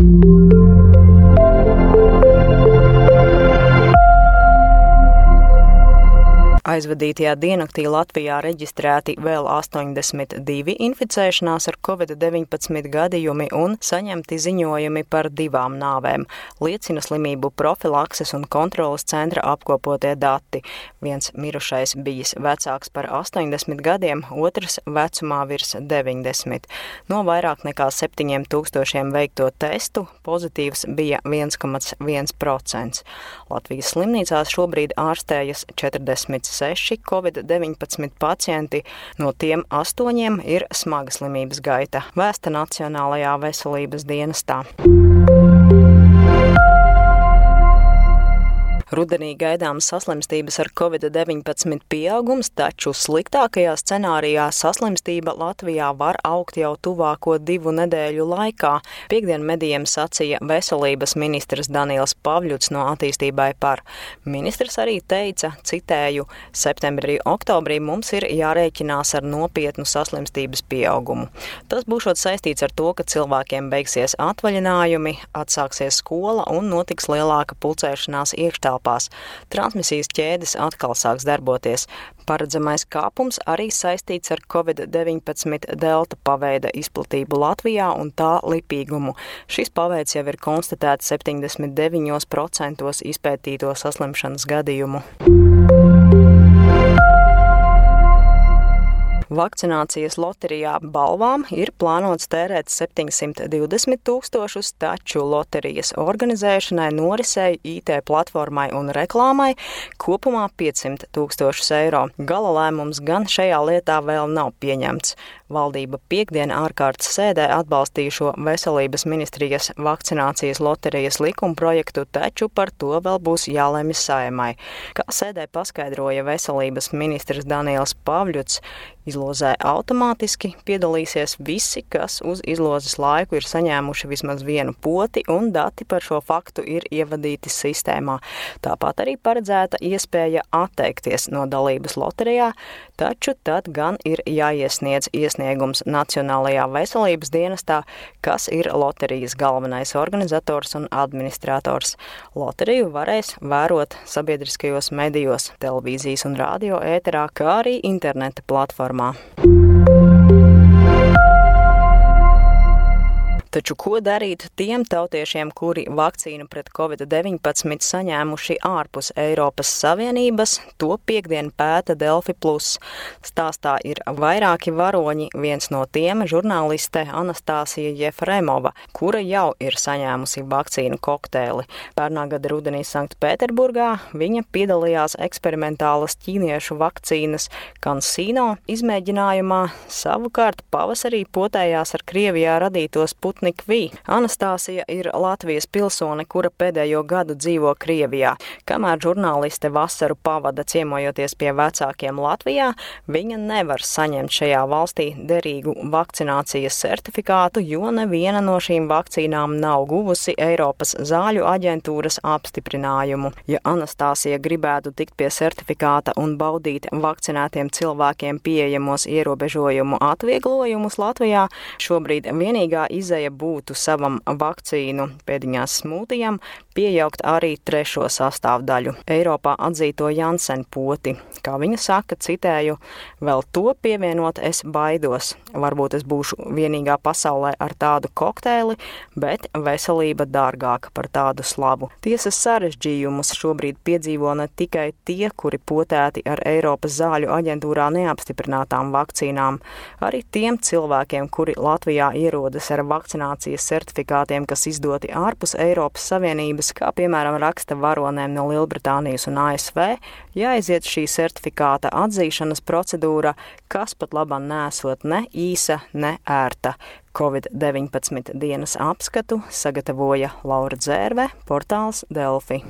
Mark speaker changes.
Speaker 1: thank you aizvadītajā diennaktī Latvijā reģistrēti vēl 82 inficēšanās ar covid-19 gadījumi un saņemti ziņojumi par divām nāvēm, liecina slimību profilakses un kontrolas centra apkopotie dati. Viens mirušais bijis vecāks par 80 gadiem, otrs vecumā virs 90. No vairāk nekā 7000 veikto testu pozitīvs bija 1,1%. Latvijas slimnīcās šobrīd ārstējas 46 6 covid-19 pacienti, no tiem 8 ir smaga slimības gaita, vēsta Nacionālajā veselības dienestā. Rudenī gaidāms saslimstības ar covid-19 pieaugums, taču sliktākajā scenārijā saslimstība Latvijā var augt jau tuvāko divu nedēļu laikā. Piektdien medijiem sacīja veselības ministrs Daniels Pavļuts no attīstībai par. Ministrs arī teica, citēju, septembrī, oktobrī mums ir jārēķinās ar nopietnu saslimstības pieaugumu. Tas būšot saistīts ar to, ka cilvēkiem beigsies atvaļinājumi, atsāksies skola un notiks lielāka pulcēšanās iekštelpā telpās. Transmisijas ķēdes atkal sāks darboties. Paredzamais kāpums arī saistīts ar Covid-19 delta paveida izplatību Latvijā un tā lipīgumu. Šis paveids jau ir konstatēts 79% izpētīto saslimšanas gadījumu. Vakcinācijas loterijā balvām ir plānots tērēt 720 tūkstošus, taču loterijas organizēšanai, norisei, IT platformai un reklāmai kopumā 500 tūkstošus eiro. Gala lēmums gan šajā lietā vēl nav pieņemts. Valdība piekdien ārkārtas sēdē atbalstīja šo veselības ministrijas vakcinācijas loterijas likuma projektu, taču par to vēl būs jālemj saimai. Kā sēdē paskaidroja veselības ministrs Daniels Pavļuts, izlozē automātiski piedalīsies visi, kas uz izlozes laiku ir saņēmuši vismaz vienu poti, un dati par šo faktu ir ievadīti sistēmā. Tāpat arī paredzēta iespēja atteikties no dalības loterijā, taču tad gan ir jāiesniedz iesniegums Nacionālajā veselības dienestā, kas ir loterijas galvenais organizators un administrators. Loteriju varēs vērot sabiedriskajos medijos, televīzijas un radio ēterā, kā arī interneta platformā. lá. Taču ko darīt tiem tautiešiem, kuri vakcīnu pret covid-19 saņēmuši ārpus Eiropas Savienības, to piekdien pēta Delfi Plus. Stāstā ir vairāki varoņi, viens no tiem - žurnāliste Anastāsija Jefremova, kura jau ir saņēmusi vakcīnu kokteili. Pērnā gada rudenī Sanktpēterburgā viņa piedalījās eksperimentālas ķīniešu vakcīnas Kansino izmēģinājumā, savukārt pavasarī potējās ar Krievijā radītos putnu Sputnik V. Anastāsija ir Latvijas pilsone, kura pēdējo gadu dzīvo Krievijā. Kamēr žurnāliste vasaru pavada ciemojoties pie vecākiem Latvijā, viņa nevar saņemt šajā valstī derīgu vakcinācijas certifikātu, jo neviena no šīm vakcīnām nav guvusi Eiropas zāļu aģentūras apstiprinājumu. Ja Anastāsija gribētu tikt pie certifikāta un baudīt vakcinētiem cilvēkiem pieejamos ierobežojumu atvieglojumus Latvijā, šobrīd vienīgā izēja būtu savam vakcīnu pēdiņās smūtijam piejaukt arī trešo sastāvdaļu - Eiropā atzīto Jansen poti. Kā viņa saka, citēju, vēl to pievienot es baidos. Varbūt es būšu vienīgā pasaulē ar tādu kokteili, bet veselība dārgāka par tādu slavu. Tiesas sarežģījumus šobrīd piedzīvo ne tikai tie, kuri potēti ar Eiropas zāļu aģentūrā neapstiprinātām vakcīnām, arī tiem cilvēkiem, kuri Latvijā ierodas ar vakcīnu vakcinācijas certifikātiem, kas izdoti ārpus Eiropas Savienības, kā piemēram raksta varonēm no Lielbritānijas un ASV, jāaiziet šī certifikāta atzīšanas procedūra, kas pat labam nesot ne īsa, ne ērta. Covid-19 dienas apskatu sagatavoja Laura Dzērve, portāls Delfi.